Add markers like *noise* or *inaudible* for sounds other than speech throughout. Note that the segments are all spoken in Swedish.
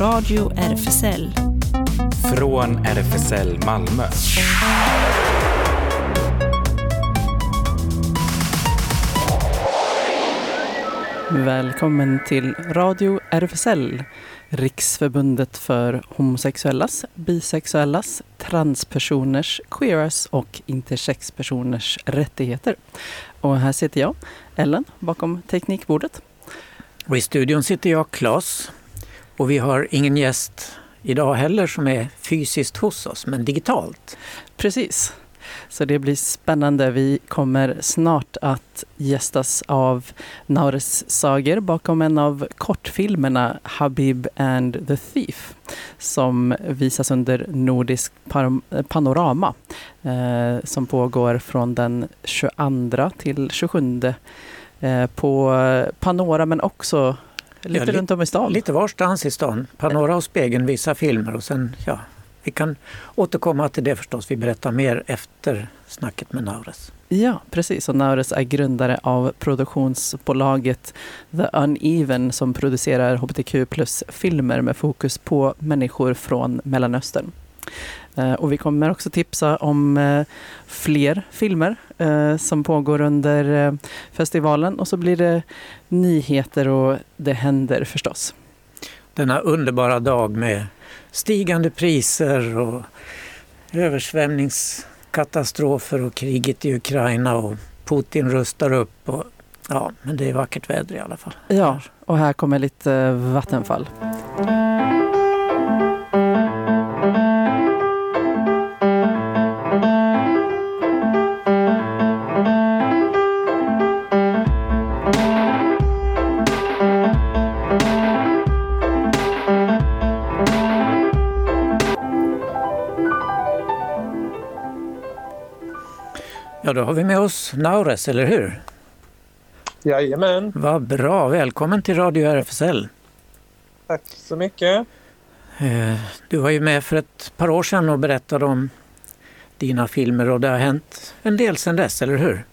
Radio RFSL. Från RFSL Malmö. Välkommen till Radio RFSL, Riksförbundet för homosexuellas, bisexuellas, transpersoners, queeras och intersexpersoners rättigheter. Och här sitter jag, Ellen, bakom teknikbordet. Och i studion sitter jag, Claes. Och vi har ingen gäst idag heller som är fysiskt hos oss, men digitalt. Precis. Så det blir spännande. Vi kommer snart att gästas av Naures Sager bakom en av kortfilmerna Habib and the Thief som visas under Nordisk panorama eh, som pågår från den 22 till 27 eh, på Panora men också lite ja, runt om i stan. Lite varstans i stan. Panora och Spegeln visar filmer och sen ja, vi kan återkomma till det förstås. Vi berättar mer efter snacket med Naures. Ja, precis. Och Naures är grundare av produktionsbolaget The Uneven som producerar hbtq plus-filmer med fokus på människor från Mellanöstern. Eh, och vi kommer också tipsa om eh, fler filmer eh, som pågår under festivalen och så blir det nyheter och det händer förstås. Denna underbara dag med stigande priser och översvämningskatastrofer och kriget i Ukraina och Putin rustar upp. Och, ja, men det är vackert väder i alla fall. Ja, och här kommer lite vattenfall. Ja, då har vi med oss Naures, eller hur? Jajamän. Vad bra. Välkommen till Radio RFSL. Tack så mycket. Eh, du var ju med för ett par år sedan och berättade om dina filmer och det har hänt en del sedan dess, eller hur?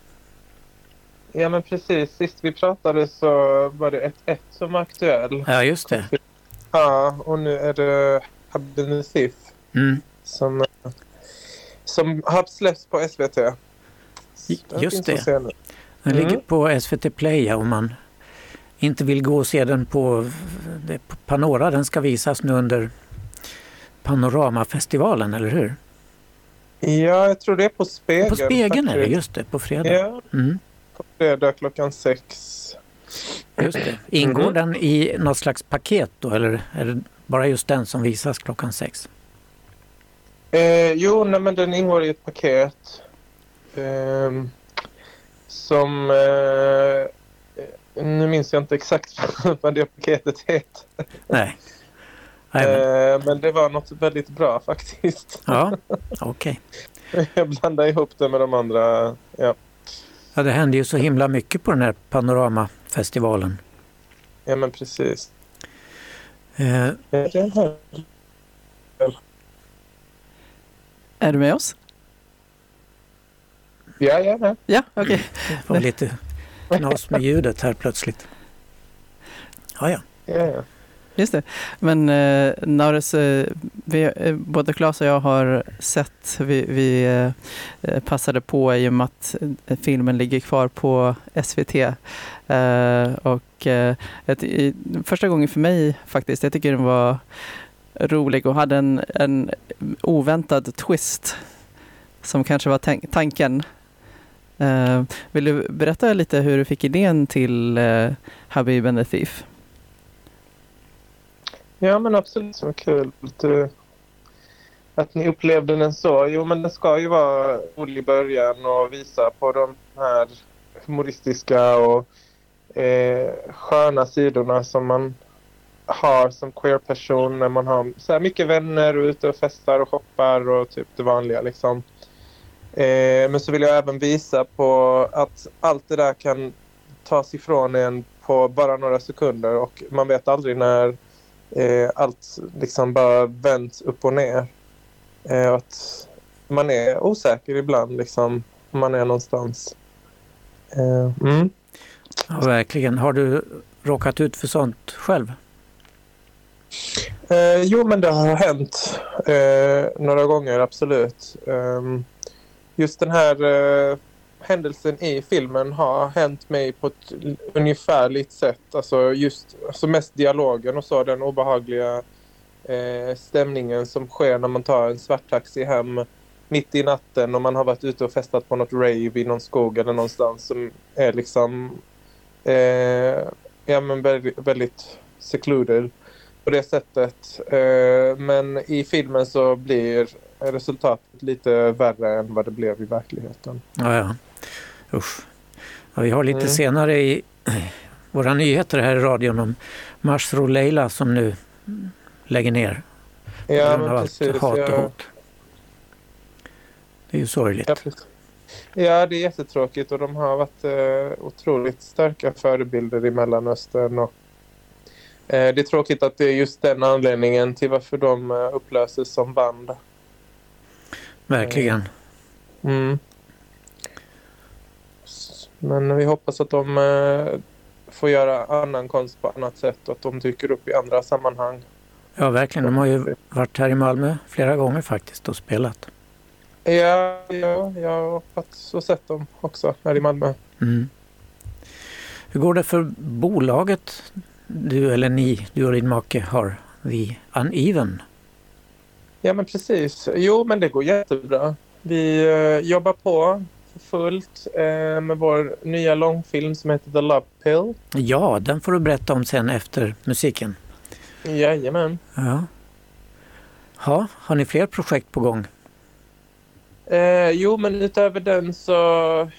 Ja, men precis. Sist vi pratade så var det ett ett som var aktuell. Ja, just det. Ja, och nu är det Habbenusif mm. som, som har släppts på SVT. Just det. Den mm. ligger på SVT Play om man inte vill gå och se den på, på Panora. Den ska visas nu under Panoramafestivalen, eller hur? Ja, jag tror det är på Spegeln. På Spegeln är det, just det. På fredag. Ja, mm. på fredag klockan sex. Just det. Ingår mm. den i något slags paket då eller är det bara just den som visas klockan sex? Eh, jo, nej, men den ingår i ett paket. Eh, som... Eh, nu minns jag inte exakt *laughs* vad det paketet heter. Nej. Eh, men det var något väldigt bra faktiskt. Ja, *laughs* okej. Okay. jag blandade ihop det med de andra. Ja. ja, det hände ju så himla mycket på den här panoramafestivalen. Ja, men precis. Eh. Är du med oss? Ja, med. Ja, okej. Okay. Det var lite knas med ljudet här plötsligt. Ja, ja. ja, ja. Just det. Men eh, Naures, eh, vi, eh, både Claes och jag har sett, vi, vi eh, passade på i och med att eh, filmen ligger kvar på SVT. Eh, och ett, i, första gången för mig faktiskt, jag tycker den var rolig och hade en, en oväntad twist som kanske var tanken Eh, vill du berätta lite hur du fick idén till uh, Habib and the Thief? Ja men absolut, så kul att, att ni upplevde den så. Jo men den ska ju vara rolig i början och visa på de här humoristiska och eh, sköna sidorna som man har som queer-person när man har så här mycket vänner och ute och festar och shoppar och typ det vanliga liksom. Eh, men så vill jag även visa på att allt det där kan tas ifrån en på bara några sekunder och man vet aldrig när eh, allt liksom bara vänds upp och ner. Eh, att man är osäker ibland liksom, om man är någonstans. Mm. Ja, verkligen. Har du råkat ut för sånt själv? Eh, jo, men det har hänt eh, några gånger, absolut. Eh, just den här uh, händelsen i filmen har hänt mig på ett ungefärligt sätt. Alltså just alltså mest dialogen och så, den obehagliga uh, stämningen som sker när man tar en svarttaxi hem mitt i natten och man har varit ute och festat på något rave i någon skog eller någonstans som är liksom uh, ja, men väldigt, väldigt secluded på det sättet. Men i filmen så blir resultatet lite värre än vad det blev i verkligheten. Ja, ja. Usch. Ja, vi har lite mm. senare i våra nyheter här i radion om Masro Leila som nu lägger ner. På ja, grund av allt hat och hot. Det är ju sorgligt. Ja, ja, det är jättetråkigt och de har varit eh, otroligt starka förebilder i Mellanöstern. Och, eh, det är tråkigt att det är just den anledningen till varför de eh, upplöses som band. Verkligen. Mm. Men vi hoppas att de eh, får göra annan konst på annat sätt och att de dyker upp i andra sammanhang. Ja, verkligen. De har ju varit här i Malmö flera gånger faktiskt och spelat. Ja, ja jag har och sett dem också här i Malmö. Mm. Hur går det för bolaget du eller ni, du och din make har, The Uneven? Ja men precis. Jo men det går jättebra. Vi uh, jobbar på fullt uh, med vår nya långfilm som heter The Love Pill. Ja, den får du berätta om sen efter musiken. Jajamän. Ja. Ja, har ni fler projekt på gång? Eh, jo, men utöver den så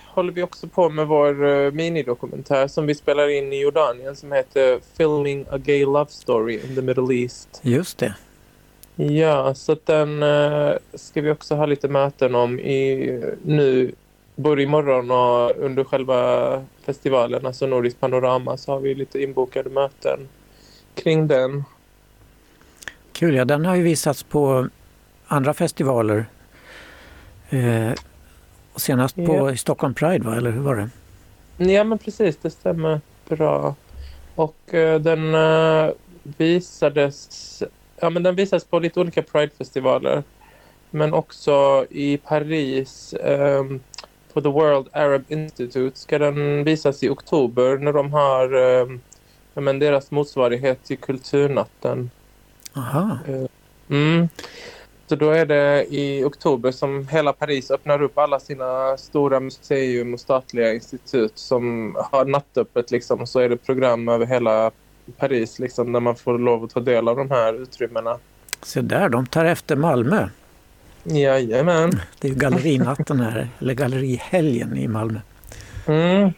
håller vi också på med vår uh, minidokumentär som vi spelar in i Jordanien som heter Filming a Gay Love Story in the Middle East. Just det. Ja, så den uh, ska vi också ha lite möten om i, nu, både imorgon och under själva festivalen, alltså Nordisk Panorama, så har vi lite inbokade möten kring den. Kul, ja den har ju visats på andra festivaler. Eh, senast på ja. Stockholm Pride, va? eller hur var det? Ja, men precis, det stämmer bra. Och eh, den eh, visades ja, men den visades på lite olika Pride-festivaler. Men också i Paris um, på The World Arab Institute ska den visas i oktober när de har um, ja, men deras motsvarighet till Kulturnatten. Aha. Uh, mm. Så då är det i oktober som hela Paris öppnar upp alla sina stora museum och statliga institut som har nattöppet liksom. Så är det program över hela Paris liksom, där man får lov att ta del av de här utrymmena. Se där, de tar efter Malmö. Jajamän. Det är ju gallerinatten här, eller gallerihelgen i Malmö. Mm.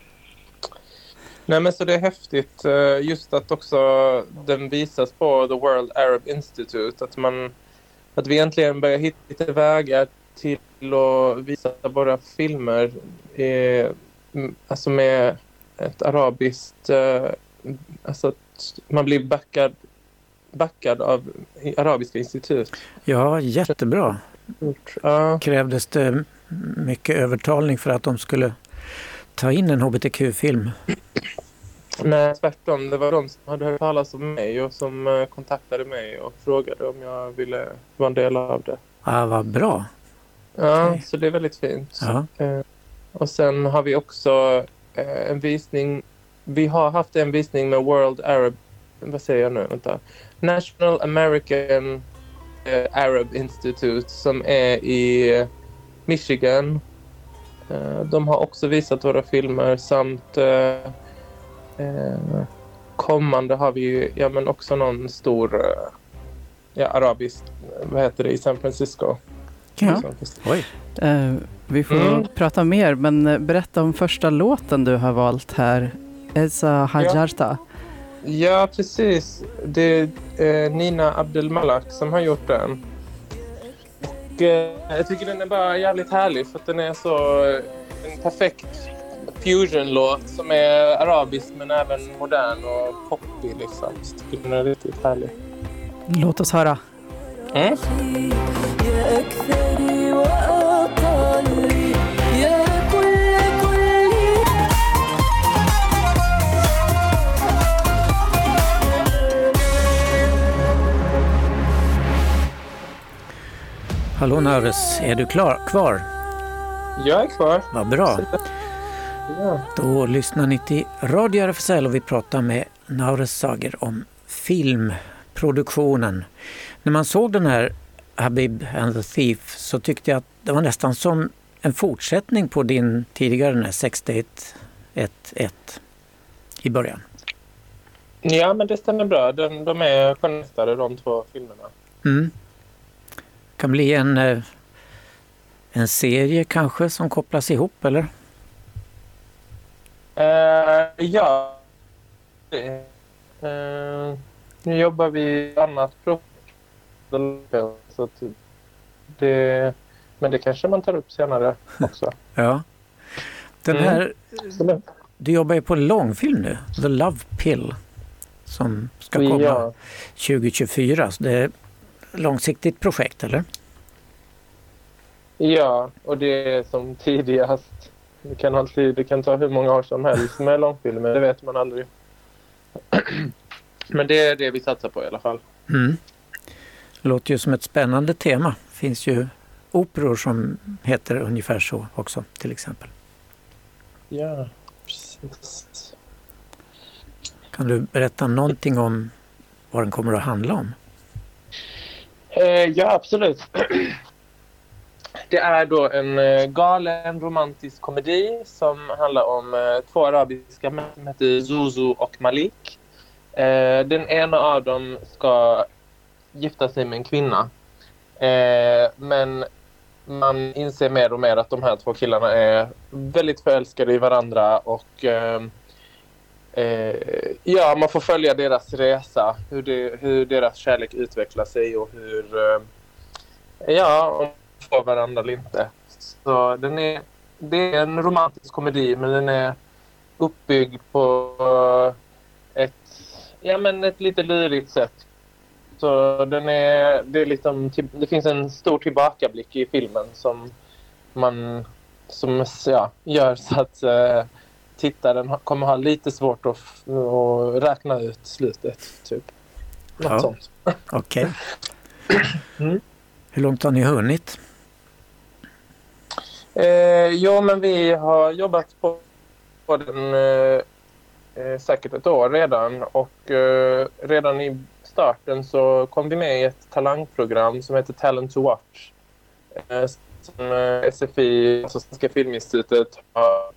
Nej men så det är häftigt eh, just att också den visas på The World Arab Institute. Att, man, att vi äntligen börjar hitta vägar till att visa våra filmer eh, alltså med ett arabiskt eh, alltså man blir backad, backad av Arabiska institut. Ja, jättebra. Ja. Krävdes det mycket övertalning för att de skulle ta in en hbtq-film? Nej, tvärtom. Det var de som hade hört talas om mig och som eh, kontaktade mig och frågade om jag ville vara en del av det. Ja, vad bra. Ja, okay. så det är väldigt fint. Ja. Eh, och sen har vi också eh, en visning vi har haft en visning med World Arab, vad säger jag nu, vänta, National American uh, Arab Institute som är i Michigan. Uh, de har också visat våra filmer samt uh, kommande har vi ja, men också någon stor ja, arabisk, vad heter det, i San Francisco. Ja. Oj. vi får mm. prata mer, men berätta om första låten du har valt här Esa Hajarta. Ja. ja, precis. Det är eh, Nina Abdelmalak som har gjort den. Och, eh, jag tycker den är bara jävligt härlig för att den är så eh, en perfekt fusion-låt som är arabisk men även modern och poppig. Liksom. Så jag tycker den är riktigt härlig. Låt oss höra. Mm. Hallå Naurus, är du klar, kvar? Jag är kvar. Vad bra. Ja. Då lyssnar ni till Radio RFSL och vi pratar med Naurus Sager om filmproduktionen. När man såg den här Habib and the Thief så tyckte jag att det var nästan som en fortsättning på din tidigare den här 6111 i början. ja, men det stämmer bra. De, de är connectade de två filmerna. Mm. Kan bli en, eh, en serie kanske som kopplas ihop eller? Eh, ja. Eh, nu jobbar vi i annat projekt. Så det, men det kanske man tar upp senare också. Ja. Den Mm. här, Absolut. du jobbar ju på en långfilm nu, The Love Pill, som ska komma Ja, 2024. Så det långsiktigt projekt, eller? ja, och det är som tidigast. Det kan, alltid, det kan ta hur många år som helst med långfilmer. Det vet man aldrig. Men det är det vi satsar på i alla fall. Mm. Det låter ju som ett spännande tema. Det finns ju operor som heter ungefär så också, till exempel. Ja, precis. Kan du berätta någonting om vad den kommer att handla om? Eh, ja, absolut. *clears throat* Det är då en eh, galen romantisk komedi som handlar om eh, två arabiska män som heter Zuzu och Malik. Eh, den ena av dem ska gifta sig med en kvinna. Eh, men man inser mer och mer att de här två killarna är väldigt förälskade i varandra och eh, eh, ja, man får följa deras resa, hur, det, hur deras kärlek utvecklar sig och hur eh, ja, om de får varandra eller inte. Så den är, det är en romantisk komedi men den är uppbyggd på eh, ett, ja, men ett lite lurigt sätt. Så den är, det, är liksom, det finns en stor tillbakablick i filmen som man som ja, gör så att eh, tittaren kommer ha lite svårt att, att räkna ut slutet. Typ. Något Ja. sånt. *laughs* Okej. Mm. Hur långt har ni hunnit? Eh, ja, men vi har jobbat på, på den eh, eh, säkert ett år redan och eh, redan i starten så kom vi med i ett talangprogram som heter Talent to Watch. Eh, som eh, SFI, alltså Svenska Filminstitutet, har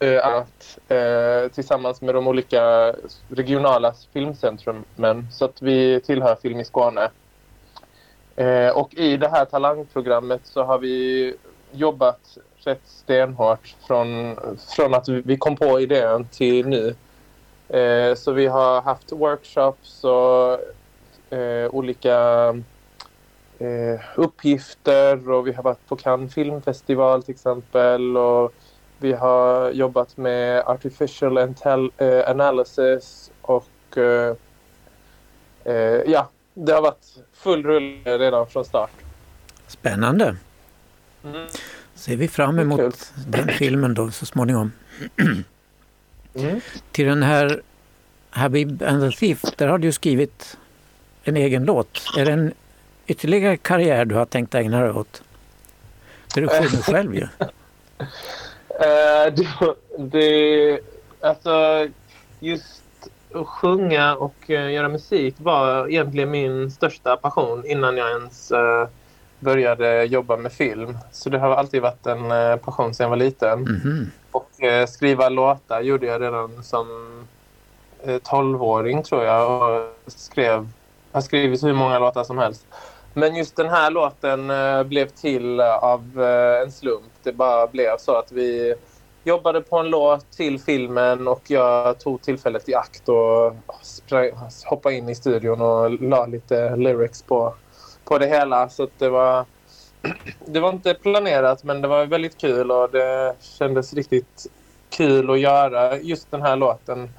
eh, att, eh, tillsammans med de olika regionala filmcentrumen så att vi tillhör Film i Skåne. Eh, och i det här talangprogrammet så har vi jobbat rätt stenhårt från, från att vi kom på idén till nu. Eh, så vi har haft workshops och eh, olika eh, uppgifter och vi har varit på Cannes filmfestival till exempel och vi har jobbat med artificial intel, eh, analysis och eh, eh, ja, det har varit full rulle redan från start. Spännande. Mm. Ser vi fram emot den filmen då så småningom. Mm. Till den här Habib and the Thief, där har du skrivit en egen låt. Är det en ytterligare karriär du har tänkt ägna dig åt? Där du sjunger själv ju. *laughs* Eh, *laughs* det, det, alltså, just att sjunga och eh, göra musik var egentligen min största passion innan jag ens eh, började jobba med film. Så det har alltid varit en eh, passion sedan jag var liten. Mhm. Och eh, skriva låtar gjorde jag redan som 12-åring tror jag. Och skrev, har skrivit hur många låtar som helst. Men just den här låten eh, blev till eh, av eh, en slump. Det bara blev så att vi jobbade på en låt till filmen och jag tog tillfället i akt och hoppade in i studion och la lite lyrics på, på det hela. Så att det var *clears throat* det var inte planerat men det var väldigt kul och det kändes riktigt kul att göra just den här låten.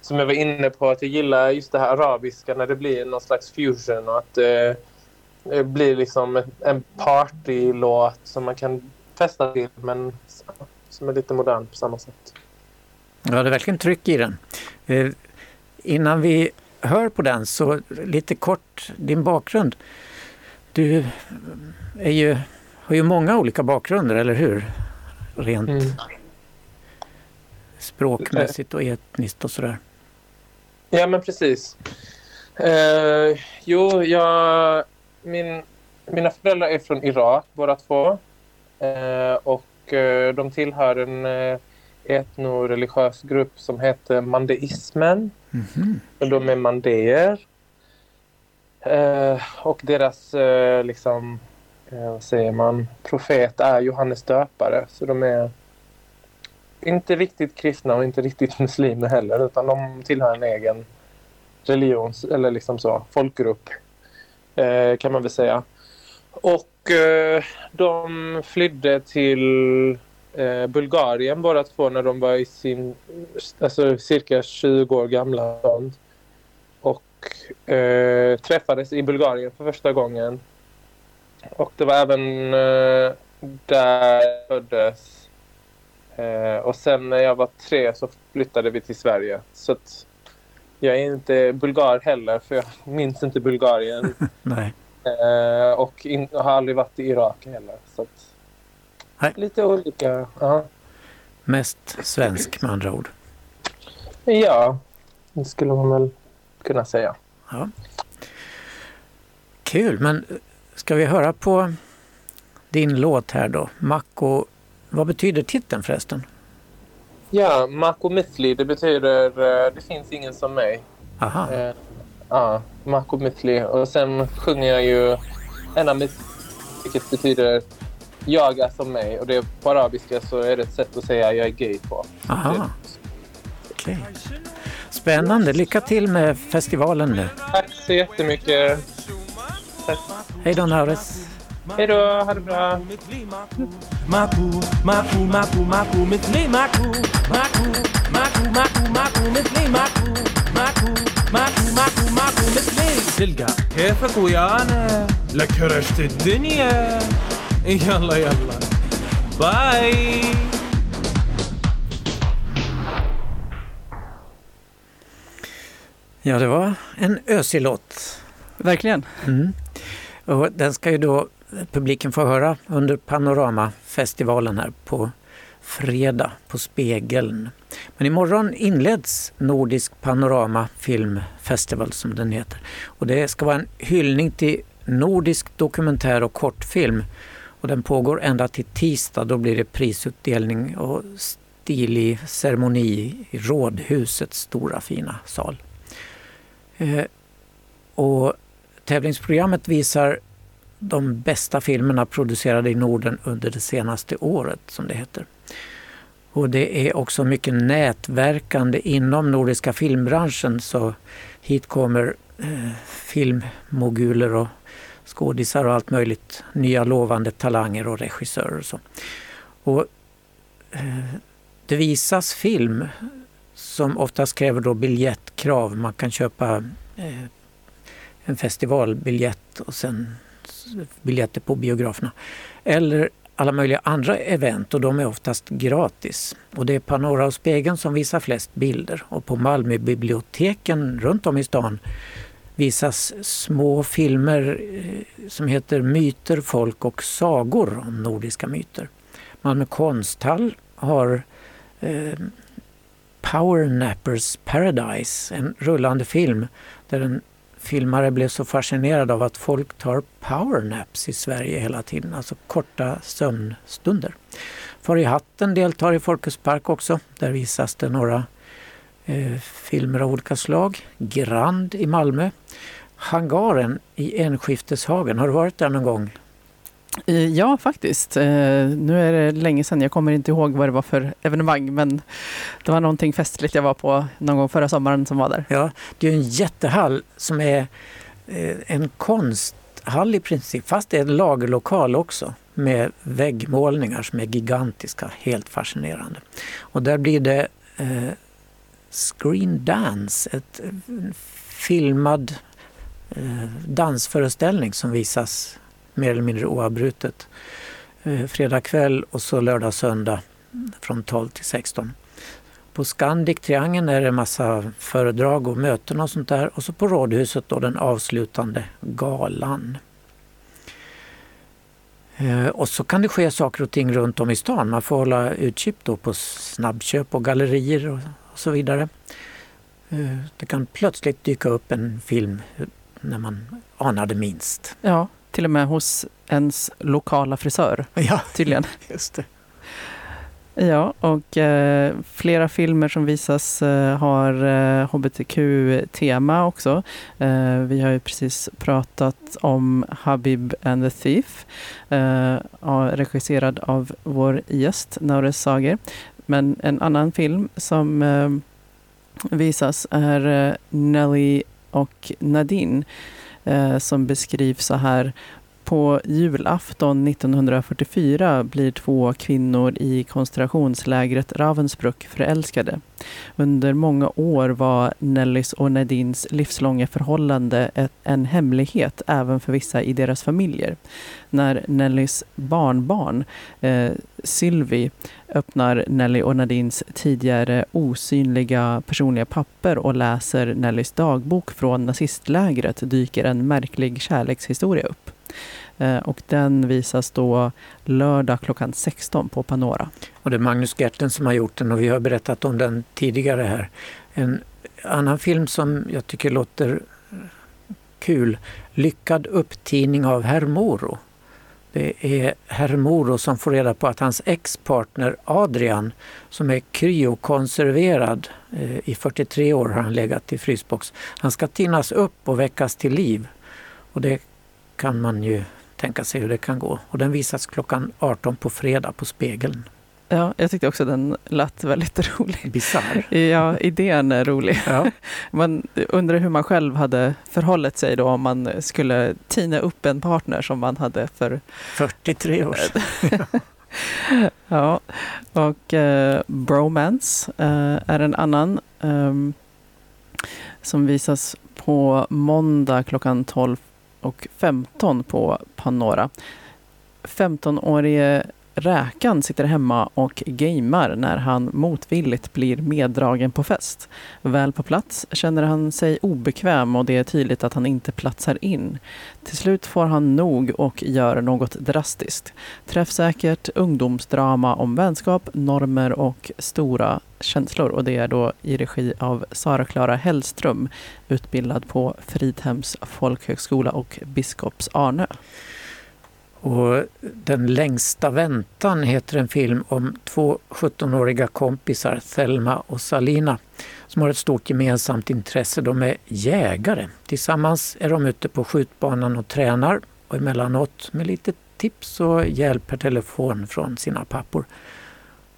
Som jag var inne på att jag gillar just det här arabiska när det blir någon slags fusion och att eh, det blir liksom en- en partylåt som man kan festa till men som är lite modern på samma sätt. Ja, det är verkligen tryck i den. Eh, innan vi hör på den så lite kort din bakgrund. Du är ju, har ju många olika bakgrunder, eller hur? Rent mm. språkmässigt och etniskt och sådär. Ja, men precis. Eh, jo, jag, min, mina föräldrar är från Irak båda två. Eh, och eh, de tillhör en eh, etnoreligiös grupp som heter mandeismen. Mm -hmm. De är mandéer. Eh, och deras, eh, liksom, eh, vad säger man, profet är Johannes döpare. Så de är inte riktigt kristna och inte riktigt *laughs* muslimer heller utan de tillhör en egen religion eller liksom så, folkgrupp Eh, kan man väl säga. Och eh, de flydde till eh, Bulgarien båda två när de var i sin, alltså cirka 20 år gamla. Och eh, träffades i Bulgarien för första gången. Och det var även eh, där jag föddes. Eh, och sen när jag var tre så flyttade vi till Sverige. Så att jag är inte bulgar heller för jag minns inte Bulgarien. *laughs* Nej. Eh, och in, har aldrig varit i Irak heller. Så att, Nej. Lite olika. Ja. Mest svensk med andra ord. Ja, det skulle man väl kunna säga. Ja. Kul, men ska vi höra på din låt här då? Mako, vad betyder titeln förresten? Ja, Mako Mithli, det betyder uh, det finns ingen som mig. Aha. Uh, ja, Mako Mithli. Och sen sjunger jag ju en av vilket betyder jag är som mig. Och det är på arabiska så är det ett sätt att säga jag är gay på. Aha. Okay. Spännande. Lycka till med festivalen nu. Tack så jättemycket. Tack. Hej då Naures. Hej då, ha det bra. تلقى كيفك ويانا لك هرشت الدنيا يلا يلا باي Ja, det var en ösig låt. Verkligen. Mm. Och den ska ju då publiken får höra under Panoramafestivalen här på fredag på Spegeln. Men imorgon inleds Nordisk Panorama Filmfestival som den heter. Och det ska vara en hyllning till nordisk dokumentär och kortfilm. Och den pågår ända till tisdag. Då blir det prisutdelning och stilig ceremoni i Rådhusets stora fina sal. Eh, och tävlingsprogrammet visar de bästa filmerna producerade i Norden under det senaste året, som det heter. Och det är också mycket nätverkande inom nordiska filmbranschen så hit kommer eh, filmmoguler och skådisar och allt möjligt, nya lovande talanger och regissörer. Och så. Och, eh, det visas film som oftast kräver då biljettkrav. Man kan köpa eh, en festivalbiljett och sen biljetter på biograferna. Eller alla möjliga andra event och de är oftast gratis. Och det är Panora och Spegeln som visar flest bilder och på Malmöbiblioteken runt om i stan visas små filmer eh, som heter Myter, folk och sagor om nordiska myter. Malmö konsthall har eh, Powernappers Paradise, en rullande film där en filmare blev så fascinerad av att folk tar powernaps i Sverige hela tiden, alltså korta sömnstunder. Far i hatten deltar i Folkets park också. Där visas det några eh, filmer av olika slag. Grand i Malmö. Hangaren i Enskifteshagen, har du varit där någon gång? Eh, ja, faktiskt. Eh, nu är det länge sedan. Jag kommer inte ihåg vad det var för evenemang, men det var någonting festligt jag var på någon gång förra sommaren som var där. Ja, det är en jättehall som är eh, en konsthall i princip, fast det är en lagerlokal också med väggmålningar som är gigantiska, helt fascinerande. Och där blir det eh, Screen Dance, ett filmad eh, dansföreställning som visas mer eller mindre oavbrutet. Eh, fredag kväll och så lördag söndag från 12 till 16. På Scandic Triangeln är det massa föredrag och möten och sånt där. Och så på Rådhuset då den avslutande galan. Eh, och så kan det ske saker och ting runt om i stan. Man får hålla utkik då på snabbköp och gallerier och, så vidare. Eh, det kan plötsligt dyka upp en film när man anade minst. Ja, till och med hos ens lokala frisör ja, tydligen. *laughs* Just det. Ja, och eh, flera filmer som visas eh, har eh, hbtq-tema också. Eh, vi har ju precis pratat om Habib and the Thief, eh, regisserad av vår gäst Naures Sager. Men en annan film som eh, visas är Nelly och Nadine Eh, som beskrivs så här på julafton 1944 blir två kvinnor i koncentrationslägret Ravensbrück förälskade. Under många år var Nellys och Nadines livslånga förhållande en hemlighet även för vissa i deras familjer. När Nellys barnbarn, eh, Sylvie, öppnar Nelly och Nadines tidigare osynliga personliga papper och läser Nellys dagbok från nazistlägret dyker en märklig kärlekshistoria upp. Eh, och den visas då lördag klockan 16 på Panora. Och det är Magnus Gerten som har gjort den och vi har berättat om den tidigare här. En annan film som jag tycker låter kul, Lyckad upptidning av Herr Moro. Det är Herr Moro som får reda på att hans ex-partner Adrian, som är kryokonserverad, eh, i 43 år har han legat i frysbox, han ska tinas upp och väckas till liv. Och det kan man ju tänka sig hur det kan gå. Och den visas klockan 18 på fredag på Spegeln. Ja, jag tyckte också den lät väldigt *laughs* rolig. Bisarr. Ja, idén är rolig. Ja. *laughs* Man undrar hur man själv hade förhållit sig då om man skulle tina upp en partner som man hade för 43 år sedan. *laughs* ja, och eh, Bromance eh, är en annan eh, som visas på måndag klockan 12 och 15 på Panora. 15-årige Räkan sitter hemma och gamer när han motvilligt blir meddragen på fest. Väl på plats känner han sig obekväm och det är tydligt att han inte platsar in. Till slut får han nog och gör något drastiskt. Träffsäkert ungdomsdrama om vänskap, normer och stora känslor och det är då i regi av Sara-Klara Hellström utbildad på Fridhems folkhögskola och Biskops Arnö. Och Den längsta väntan heter en film om två 17-åriga kompisar, Thelma och Salina, som har ett stort gemensamt intresse. De är jägare. Tillsammans är de ute på skjutbanan och tränar och emellanåt med lite tips och hjälp per telefon från sina pappor.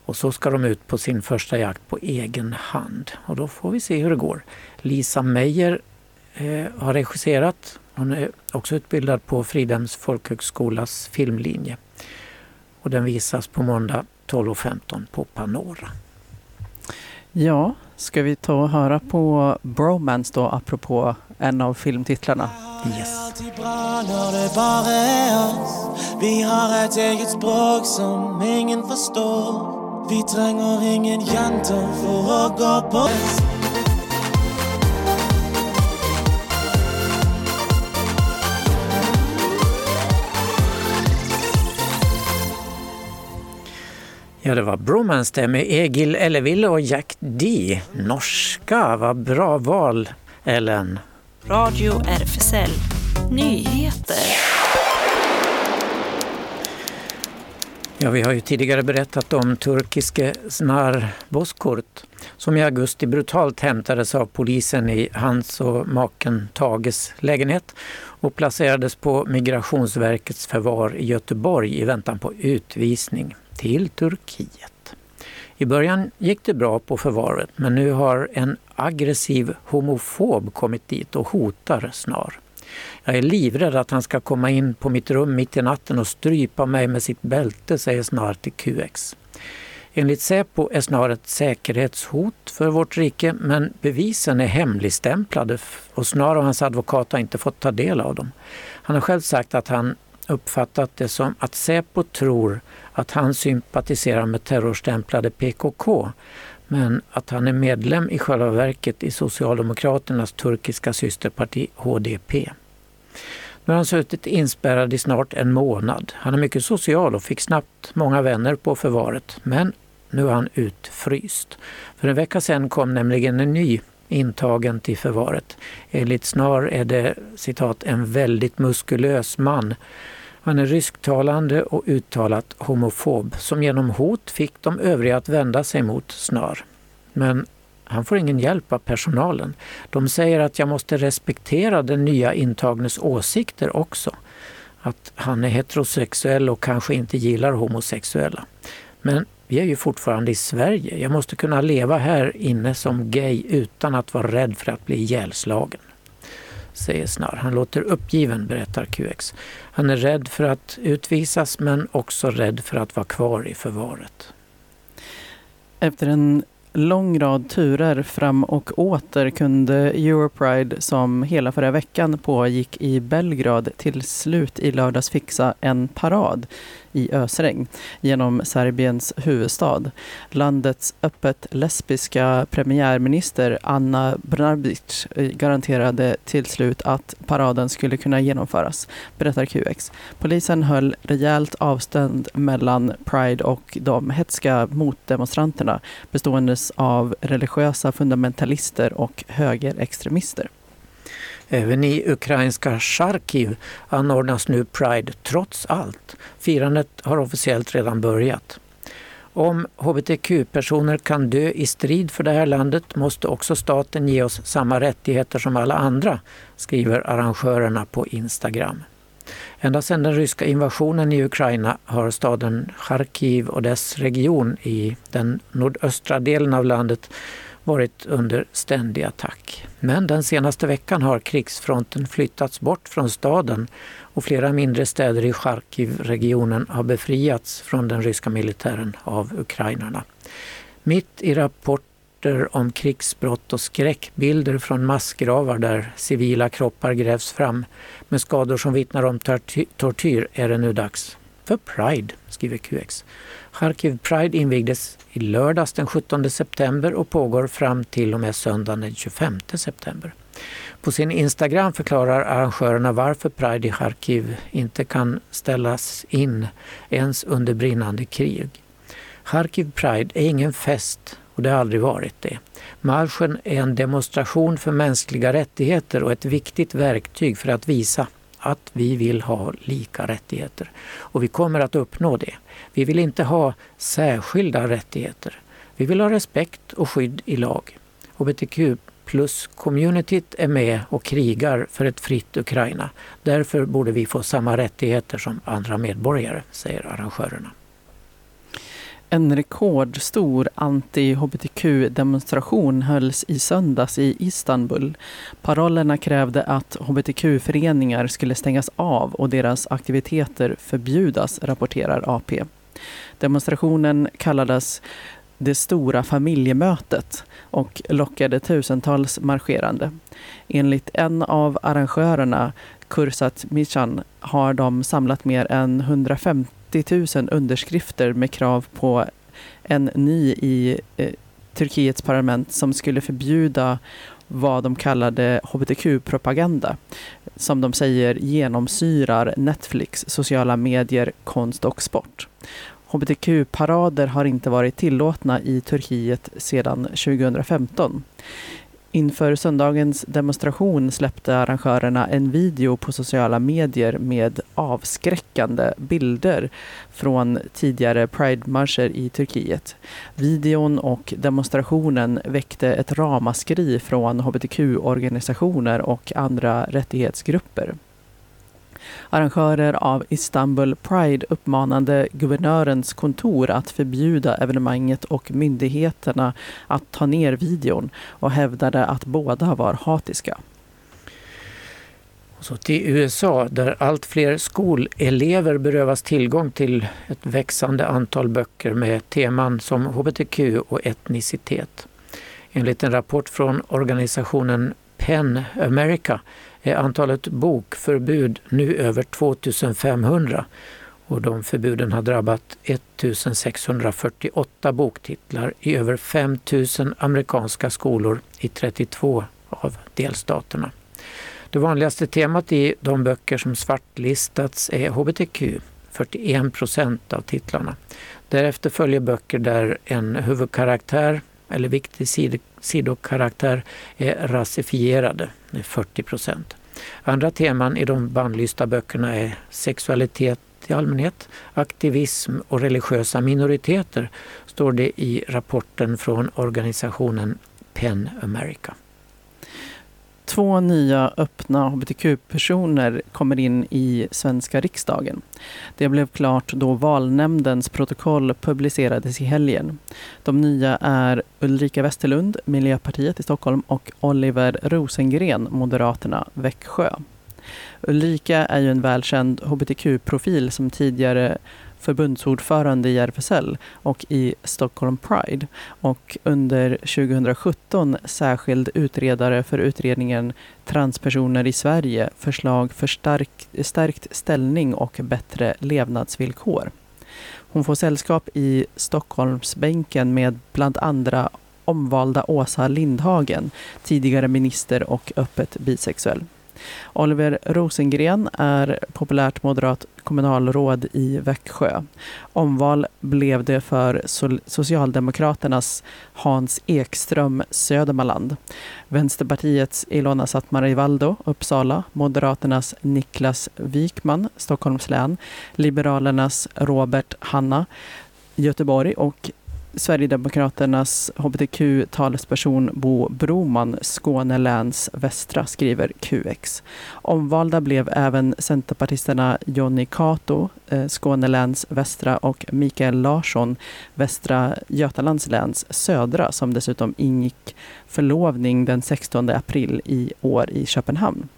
Och så ska de ut på sin första jakt på egen hand. Och då får vi se hur det går. Lisa Meyer eh, har regisserat hon är också utbildad på Fridhems folkhögskolas filmlinje. Och den visas på måndag 12.15 på Panora. Ja, ska vi ta och höra på Bromance då apropå en av filmtitlarna? Yes. Vi har ett eget språk som ingen förstår. Vi tränger ingen jante för att gå på Ja, det var Bromance det med Egil Eleville och Jack D. Norska, vad bra val, Ellen. Radio RFSL Nyheter. Ja, vi har ju tidigare berättat om turkiske Snar Bozkurt som i augusti brutalt hämtades av polisen i hans och maken Tages lägenhet och placerades på Migrationsverkets förvar i Göteborg i väntan på utvisning till Turkiet. I början gick det bra på förvaret men nu har en aggressiv homofob kommit dit och hotar Snar. Jag är livrädd att han ska komma in på mitt rum mitt i natten och strypa mig med sitt bälte, säger Snar till QX. Enligt Säpo är Snar ett säkerhetshot för vårt rike men bevisen är hemligstämplade och Snar och hans advokat har inte fått ta del av dem. Han har själv sagt att han uppfattat det som att Säpo tror att han sympatiserar med terrorstämplade PKK men att han är medlem i själva verket i Socialdemokraternas turkiska systerparti HDP. Nu har han suttit inspärrad i snart en månad. Han är mycket social och fick snabbt många vänner på förvaret. Men nu är han utfryst. För en vecka sedan kom nämligen en ny intagen till förvaret. Enligt Snar är det citat en väldigt muskulös man. Han är rysktalande och uttalat homofob som genom hot fick de övriga att vända sig mot Snar. Men han får ingen hjälp av personalen. De säger att jag måste respektera den nya intagnes åsikter också. Att han är heterosexuell och kanske inte gillar homosexuella. Men vi är ju fortfarande i Sverige. Jag måste kunna leva här inne som gay utan att vara rädd för att bli ihjälslagen. Säger Snar. Han låter uppgiven, berättar QX. Han är rädd för att utvisas men också rädd för att vara kvar i förvaret. Efter en lång rad turer fram och åter kunde Europride som hela förra veckan pågick i Belgrad till slut i lördags fixa en parad i ösregn genom Serbiens huvudstad. Landets öppet lesbiska premiärminister Anna Brnabic eh, garanterade till slut att paraden skulle kunna genomföras, berättar QX. Polisen höll rejält avstånd mellan Pride och de hetska motdemonstranterna bestående av religiösa fundamentalister och högerextremister. Även i ukrainska Charkiv anordnas nu Pride trots allt. Firandet har officiellt redan börjat. Om hbtq-personer kan dö i strid för det här landet måste också staten ge oss samma rättigheter som alla andra, skriver arrangörerna på Instagram. Ända sedan den ryska invasionen i Ukraina har staden Charkiv och dess region i den nordöstra delen av landet varit under ständig attack. Men den senaste veckan har krigsfronten flyttats bort från staden och flera mindre städer i Charkiv-regionen har befriats från den ryska militären av ukrainarna. Mitt i rapporter om krigsbrott och skräckbilder från massgravar där civila kroppar grävs fram med skador som vittnar om tortyr är det nu dags för Pride, skriver QX. Charkiv Pride invigdes i lördags den 17 september och pågår fram till och med söndagen den 25 september. På sin Instagram förklarar arrangörerna varför Pride i Charkiv inte kan ställas in ens under brinnande krig. Charkiv Pride är ingen fest och det har aldrig varit det. Marschen är en demonstration för mänskliga rättigheter och ett viktigt verktyg för att visa att vi vill ha lika rättigheter. Och vi kommer att uppnå det. Vi vill inte ha särskilda rättigheter. Vi vill ha respekt och skydd i lag. HBTQ plus-communityt är med och krigar för ett fritt Ukraina. Därför borde vi få samma rättigheter som andra medborgare, säger arrangörerna. En rekordstor anti-hbtq-demonstration hölls i söndags i Istanbul. Parollerna krävde att hbtq-föreningar skulle stängas av och deras aktiviteter förbjudas, rapporterar AP. Demonstrationen kallades det stora familjemötet och lockade tusentals marscherande. Enligt en av arrangörerna, Kursat Michan, har de samlat mer än 150 000 underskrifter med krav på en ny i eh, Turkiets parlament som skulle förbjuda vad de kallade hbtq-propaganda. Som de säger genomsyrar Netflix, sociala medier, konst och sport. Hbtq-parader har inte varit tillåtna i Turkiet sedan 2015. Inför söndagens demonstration släppte arrangörerna en video på sociala medier med avskräckande bilder från tidigare Pride-marscher i Turkiet. Videon och demonstrationen väckte ett ramaskri från hbtq-organisationer och andra rättighetsgrupper. Arrangörer av Istanbul Pride uppmanade guvernörens kontor att förbjuda evenemanget och myndigheterna att ta ner videon och hävdade att båda var hatiska. Så till USA där allt fler skolelever berövas tillgång till ett växande antal böcker med teman som hbtq och etnicitet. Enligt en rapport från organisationen PEN America är antalet bokförbud nu över 2500 och de förbuden har drabbat 1648 boktitlar i över 5000 amerikanska skolor i 32 av delstaterna. Det vanligaste temat i de böcker som svartlistats är hbtq, 41 procent av titlarna. Därefter följer böcker där en huvudkaraktär eller viktig sid sidokaraktär är rasifierade, 40 procent. Andra teman i de bannlysta böckerna är sexualitet i allmänhet, aktivism och religiösa minoriteter, står det i rapporten från organisationen PEN America. Två nya öppna hbtq-personer kommer in i svenska riksdagen. Det blev klart då valnämndens protokoll publicerades i helgen. De nya är Ulrika Westerlund, Miljöpartiet i Stockholm och Oliver Rosengren, Moderaterna, Växjö. Ulrika är ju en välkänd hbtq-profil som tidigare förbundsordförande i RFSL och i Stockholm Pride och under 2017 särskild utredare för utredningen Transpersoner i Sverige, förslag för stark, stärkt ställning och bättre levnadsvillkor. Hon får sällskap i Stockholmsbänken med bland andra omvalda Åsa Lindhagen, tidigare minister och öppet bisexuell. Oliver Rosengren är populärt moderat kommunalråd i Växjö. Omval blev det för Socialdemokraternas Hans Ekström Södermanland, Vänsterpartiets Ilona Sattmarivaldo Uppsala, Moderaternas Niklas Wikman Stockholms län, Liberalernas Robert Hanna Göteborg. Och Sverigedemokraternas hbtq-talesperson Bo Broman, Skåne läns västra, skriver QX. Omvalda blev även centerpartisterna Jonny Cato, eh, Skåne läns västra och Mikael Larsson, Västra Götalands läns södra, som dessutom ingick förlovning den 16 april i år i Köpenhamn.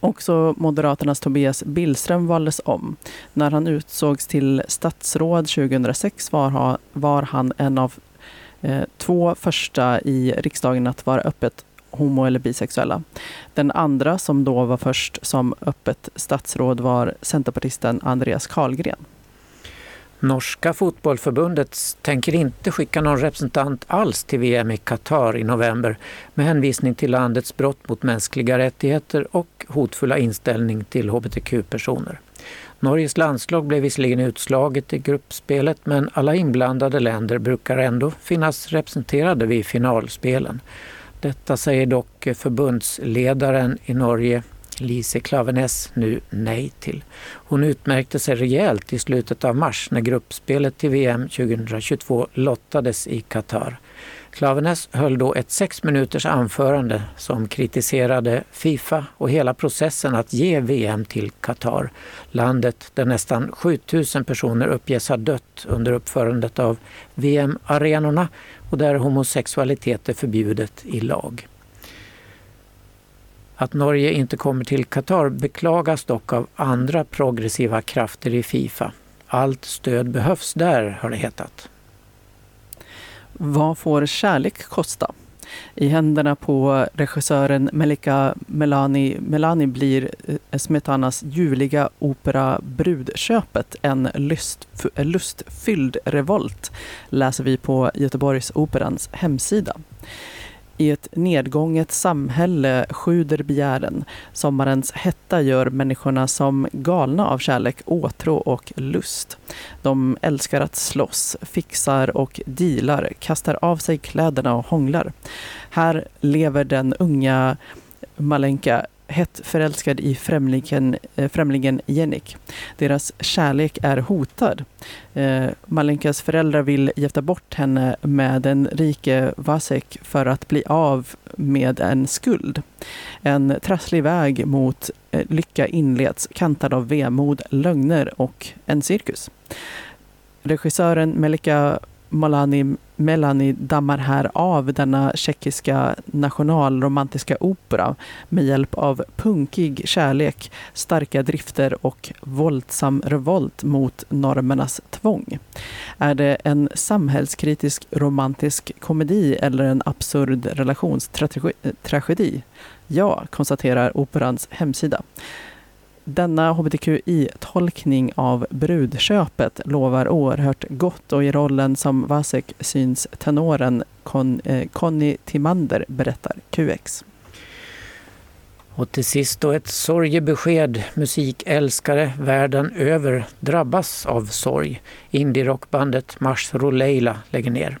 Också Moderaternas Tobias Billström valdes om. När han utsågs till statsråd 2006 var, var han en av eh, två första i riksdagen att vara öppet homo eller bisexuella. Den andra som då var först som öppet statsråd var centerpartisten Andreas Karlgren. Norska fotbollförbundet tänker inte skicka någon representant alls till VM i Qatar i november med hänvisning till landets brott mot mänskliga rättigheter och hotfulla inställning till hbtq-personer. Norges landslag blev visserligen utslaget i gruppspelet men alla inblandade länder brukar ändå finnas representerade vid finalspelen. Detta säger dock förbundsledaren i Norge Lise Klaveness nu nej till. Hon utmärkte sig rejält i slutet av mars när gruppspelet till VM 2022 lottades i Qatar. Klaveness höll då ett sex minuters anförande som kritiserade Fifa och hela processen att ge VM till Qatar. Landet där nästan 7000 personer uppges ha dött under uppförandet av VM-arenorna och där homosexualitet är förbjudet i lag. Att Norge inte kommer till Qatar beklagas dock av andra progressiva krafter i Fifa. Allt stöd behövs där, har det hetat. Vad får kärlek kosta? I händerna på regissören Melika Melani, Melani blir eh, Smetanas ljuvliga opera Brudköpet en lust, lustfylld revolt, läser vi på Göteborgsoperans hemsida. I ett nedgånget samhälle sjuder begären. Sommarens hetta gör människorna som galna av kärlek, åtrå och lust. De älskar att slåss, fixar och dealar, kastar av sig kläderna och hånglar. Här lever den unga Malenka hett förälskad i främlingen, eh, främlingen Jenik. Deras kärlek är hotad. Eh, Malenkas föräldrar vill gifta bort henne med den rike Vasek för att bli av med en skuld. En trasslig väg mot eh, lycka inleds, kantad av vemod, lögner och en cirkus. Regissören Melika Malani Melanie dammar här av denna tjeckiska nationalromantiska opera med hjälp av punkig kärlek, starka drifter och våldsam revolt mot normernas tvång. Är det en samhällskritisk romantisk komedi eller en absurd relationstragedi? Ja, konstaterar operans hemsida. Denna hbtqi-tolkning av brudköpet lovar oerhört gott och i rollen som Vasek syns tenoren Con, eh, Conny Timander, berättar QX. Och till sist då ett sorgebesked. Musikälskare världen över drabbas av sorg. Indie-rockbandet Mashro Leila lägger ner.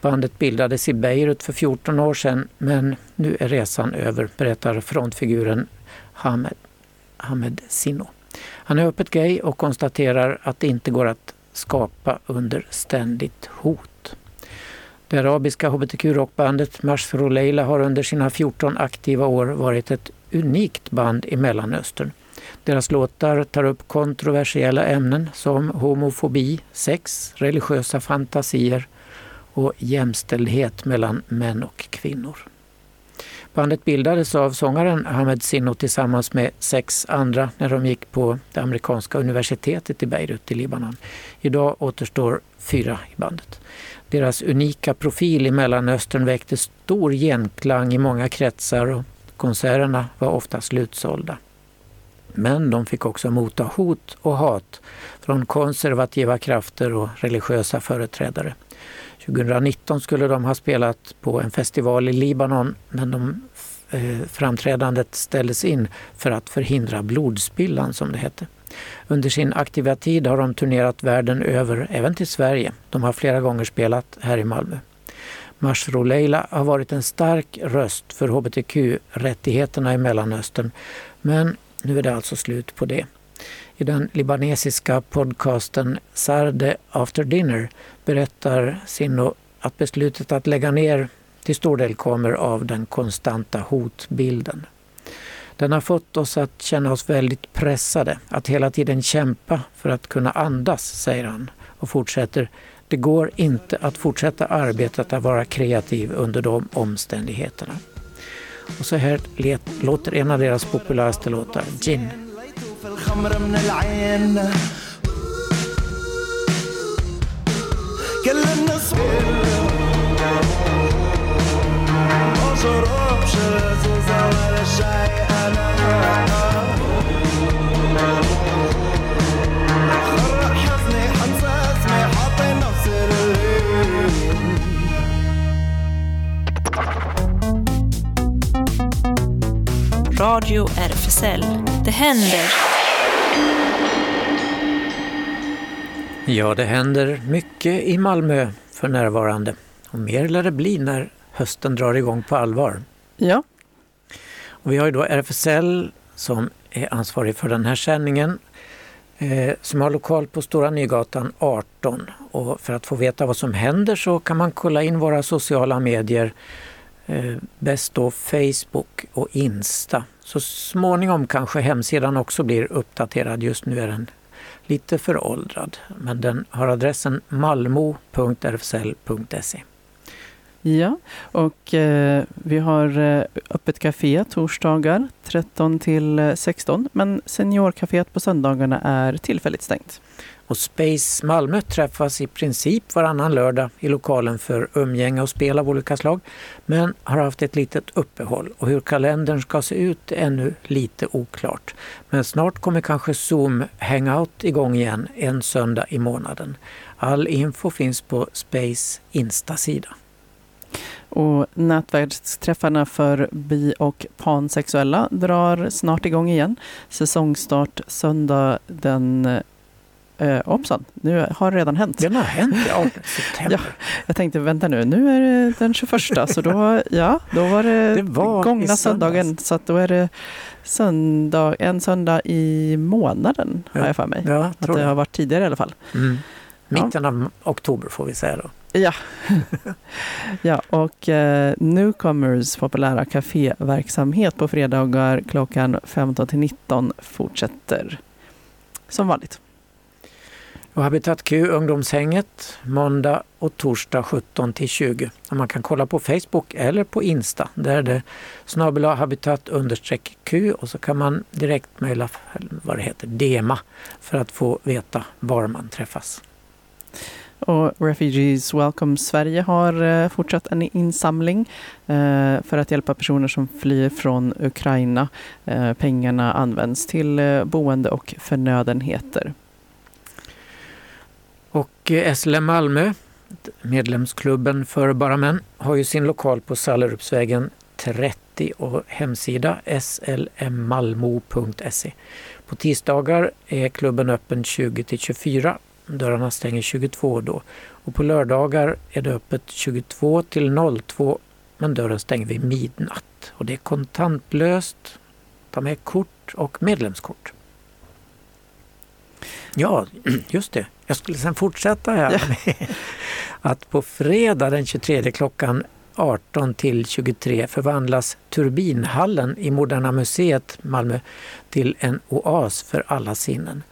Bandet bildades i Beirut för 14 år sedan men nu är resan över, berättar frontfiguren Hamed, Hamed Sino. Han är öppet gay och konstaterar att det inte går att skapa under ständigt hot. Det arabiska hbtq-rockbandet Mashro Leila har under sina 14 aktiva år varit ett unikt band i Mellanöstern. Deras låtar tar upp kontroversiella ämnen som homofobi, sex, religiösa fantasier och jämställdhet mellan män och kvinnor. Bandet bildades av sångaren Ahmed Sinno tillsammans med sex andra när de gick på det amerikanska universitetet i Beirut i Libanon. Idag återstår fyra i bandet. Deras unika profil i Mellanöstern väckte stor genklang i många kretsar och konserterna var ofta slutsålda. Men de fick också motta hot och hat från konservativa krafter och religiösa företrädare. 2019 skulle de ha spelat på en festival i Libanon men de, eh, framträdandet ställdes in för att förhindra blodspillan som det hette. Under sin aktiva tid har de turnerat världen över, även till Sverige. De har flera gånger spelat här i Malmö. Mashro Leila har varit en stark röst för hbtq-rättigheterna i Mellanöstern men nu är det alltså slut på det. I den libanesiska podcasten Sarde After Dinner berättar Sinno att beslutet att lägga ner till stor del kommer av den konstanta hotbilden. Den har fått oss att känna oss väldigt pressade, att hela tiden kämpa för att kunna andas, säger han och fortsätter. Det går inte att fortsätta arbetet att vara kreativ under de omständigheterna. Och så här låter en av deras populäraste låtar, Gin. كلمنا ما شربش لزوزة ولا شاي أنا خرق حزني Radio RFSL. Det händer. Ja, det händer mycket i Malmö för närvarande. Och mer lär det bli när hösten drar igång på allvar. Ja. Och vi har ju då RFSL som är ansvarig för den här sändningen eh, som har lokal på Stora Nygatan 18. Och för att få veta vad som händer så kan man kolla in våra sociala medier. Eh, bäst då Facebook och Insta. Så småningom kanske hemsidan också blir uppdaterad. Just nu är den lite föråldrad, men den har adressen malmo.rfsl.se. Ja, och eh, vi har eh, öppet café torsdagar 13 till 16, men seniorkaféet på söndagarna är tillfälligt stängt. Och Space Malmö träffas i princip varannan lördag i lokalen för umgänge och spel av olika slag, men har haft ett litet uppehåll och hur kalendern ska se ut är ännu lite oklart. Men snart kommer kanske Zoom Hangout igång igen en söndag i månaden. All info finns på Space Insta-sida. Och nätverksträffarna för bi och pansexuella drar snart igång igen. Säsongstart söndag den Eh, hoppsan, nu har det redan hänt. Den har hänt, ja. *laughs* Ja, jag tänkte, vänta nu, nu är det den 21, så då, ja, då var det, det var gångna söndagen. Så att då är det söndag, en söndag i månaden, ja. har jag för mig. Ja, att det, det har varit tidigare i alla fall. Mm. Mitten ja. av oktober får vi säga då. Ja, *laughs* ja och eh, Newcomers populära kaféverksamhet på fredagar klockan 15 till 19 fortsätter som vanligt. Och Habitat Q ungdomshänget måndag och torsdag 17 till 20. Och man kan kolla på Facebook eller på Insta. Där är det snabel habitat Q och så kan man direkt mejla vad det heter, DEMA för att få veta var man träffas. Och Refugees Welcome Sverige har eh, fortsatt en insamling eh, för att hjälpa personer som flyr från Ukraina. Eh, pengarna används till boende och förnödenheter. Och eh, SLM Malmö, medlemsklubben för bara män, har ju sin lokal på Sallerupsvägen 30 och hemsida slmmalmo.se. På tisdagar är klubben öppen 20 till 24. Dörrarna stänger 22 då. Och på lördagar är det öppet 22 till 02 men dörren stänger vid midnatt. Och det är kontantlöst. Ta med kort och medlemskort. Ja, *clears throat* just det. Jag skulle sen fortsätta här med att på fredag den 23 klockan 18 till 23 förvandlas Turbinhallen i Moderna Museet Malmö till en oas för alla sinnen.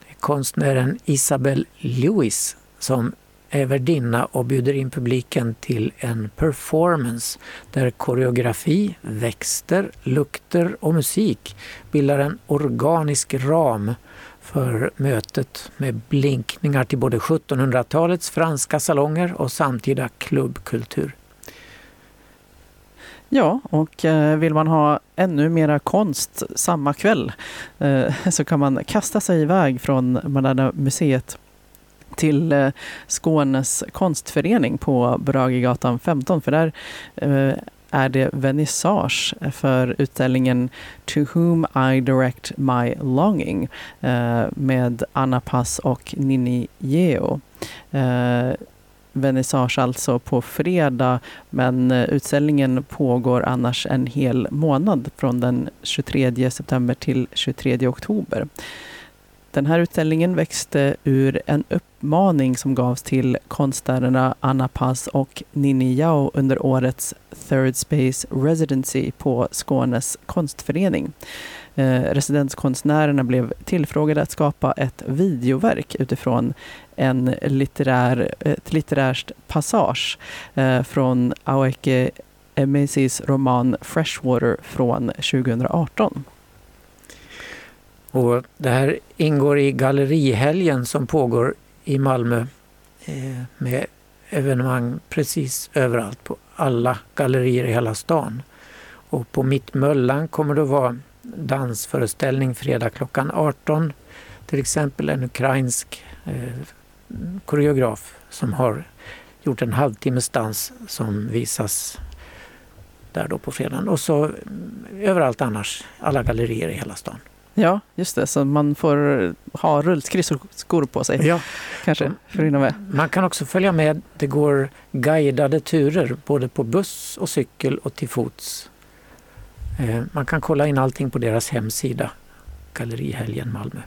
Det är konstnären Isabel Lewis som är värdinna och bjuder in publiken till en performance där koreografi, växter, lukter och musik bildar en organisk ram för mötet med blinkningar till både 1700-talets franska salonger och samtida klubbkultur. Ja, och eh, vill man ha ännu mera konst samma kväll eh, så kan man kasta sig iväg från Moderna Museet till eh, Skånes konstförening på Bragegatan 15 för där är det vernissage för utställningen To whom I direct my longing eh, med Anna Pass och Nini Geo eh, vernissage alltså på fredag men eh, utställningen pågår annars en hel månad från den 23 september till 23 oktober. Den här utställningen växte ur en uppmaning som gavs till konstnärerna Anna Pass och Nini Yao under årets Third Space Residency på Skånes konstförening. Eh, residenskonstnärerna blev tillfrågade att skapa ett videoverk utifrån en litterär, ett litterärt passage eh, från Aueke Emesis roman Freshwater från 2018. Och det här ingår i gallerihelgen som pågår i Malmö eh, med evenemang precis överallt på alla gallerier i hela stan. Och på Mittmöllan kommer det att vara dansföreställning fredag klockan 18. Till exempel en ukrainsk eh, koreograf som har gjort en halvtimmes dans som visas där då på fredagen. Och så mm, överallt annars, alla gallerier i hela stan. Ja, just det. Så man får ha rullskridskor på sig. Ja. Kanske, för att med. Man kan också följa med. Det går guidade turer både på buss och cykel och till fots. Eh, man kan kolla in allting på deras hemsida, Gallerihelgen Malmö.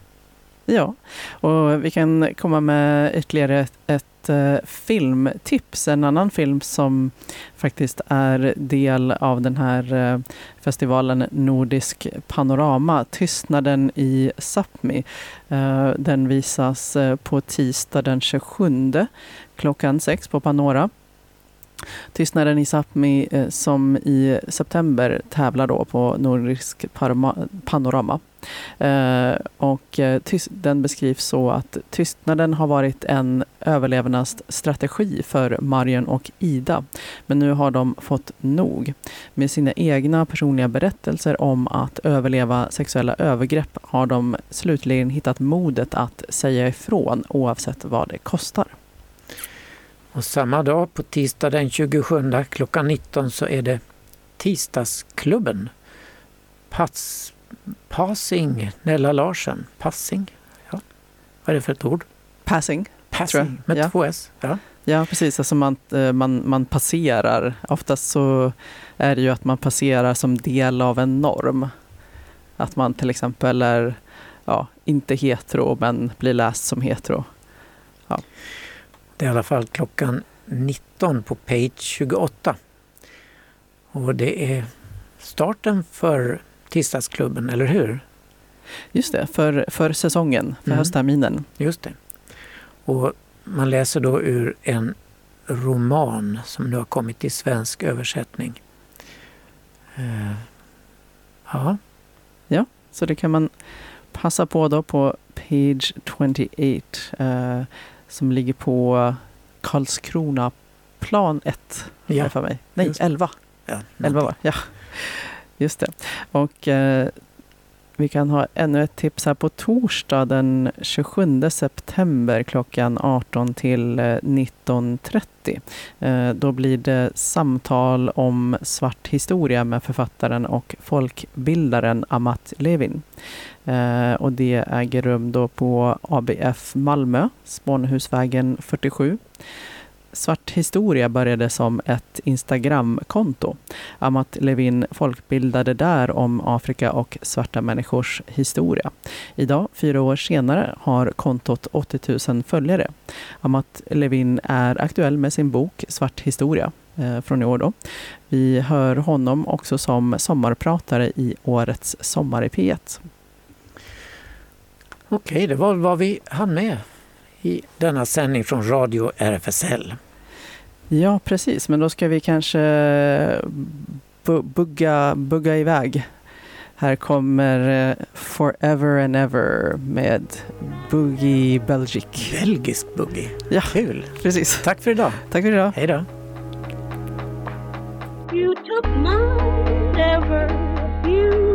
Ja, och vi kan komma med ytterligare ett, ett eh, filmtips. En annan film som faktiskt är del av den här eh, festivalen Nordisk Panorama, Tystnaden i Sápmi. Eh, den visas på tisdag den 27 klockan sex på Panora. Tystnaden i Sápmi eh, som i september tävlar då på Nordisk Panorama. Eh, och eh, den beskrivs så att tystnaden har varit en överlevnadsstrategi för Marion och Ida. Men nu har de fått nog. Med sina egna personliga berättelser om att överleva sexuella övergrepp har de slutligen hittat modet att säga ifrån oavsett vad det kostar. Och samma dag, på tisdag den 27 klockan 19, så är det Tisdagsklubben. Pass Passing, Nella Larsen. Passing, ja. Vad är det för ett ord? Passing. Passing, med ja. två S. Ja. Ja, precis. Alltså man, eh, man, man passerar. Oftast så är det ju att man passerar som del av en norm. Att man till exempel är ja, inte hetero men blir läst som hetero. Ja. Det är i alla fall klockan 19 på page 28. Och det är starten för Tisdagsklubben, eller hur? Just det, för, för säsongen, för mm. höstterminen. Just det. Och man läser då ur en roman som nu har kommit i svensk översättning. Uh, ja. Ja, så det kan man passa på då på page 28 uh, eh, som ligger på Karlskrona plan 1. Ja. För mig. Nej, 11. Ja, 11 var Ja. Just det. Och eh, vi kan ha ännu ett tips här på torsdag den 27 september klockan 18 till 19.30. Eh, då blir det samtal om svart historia med författaren och folkbildaren Amat Levin. Eh, och det äger rum då på ABF Malmö, Spånhusvägen 47. Svart historia började som ett Instagramkonto. Amat Levin folkbildade där om Afrika och svarta människors historia. Idag, fyra år senare, har kontot 80 000 följare. Amat Levin är aktuell med sin bok Svart historia eh, från i år. Då. Vi hör honom också som sommarpratare i årets Sommar i P1. Okej, det var vad vi hann med i denna sändning från Radio RFSL. Ja, precis. Men då ska vi kanske bugga, bugga iväg. Här kommer eh, Forever and Ever med Boogie Belgic. Belgisk boogie. Ja, Kul! Precis. Tack för idag. Tack för idag. Hej då. You took my ever you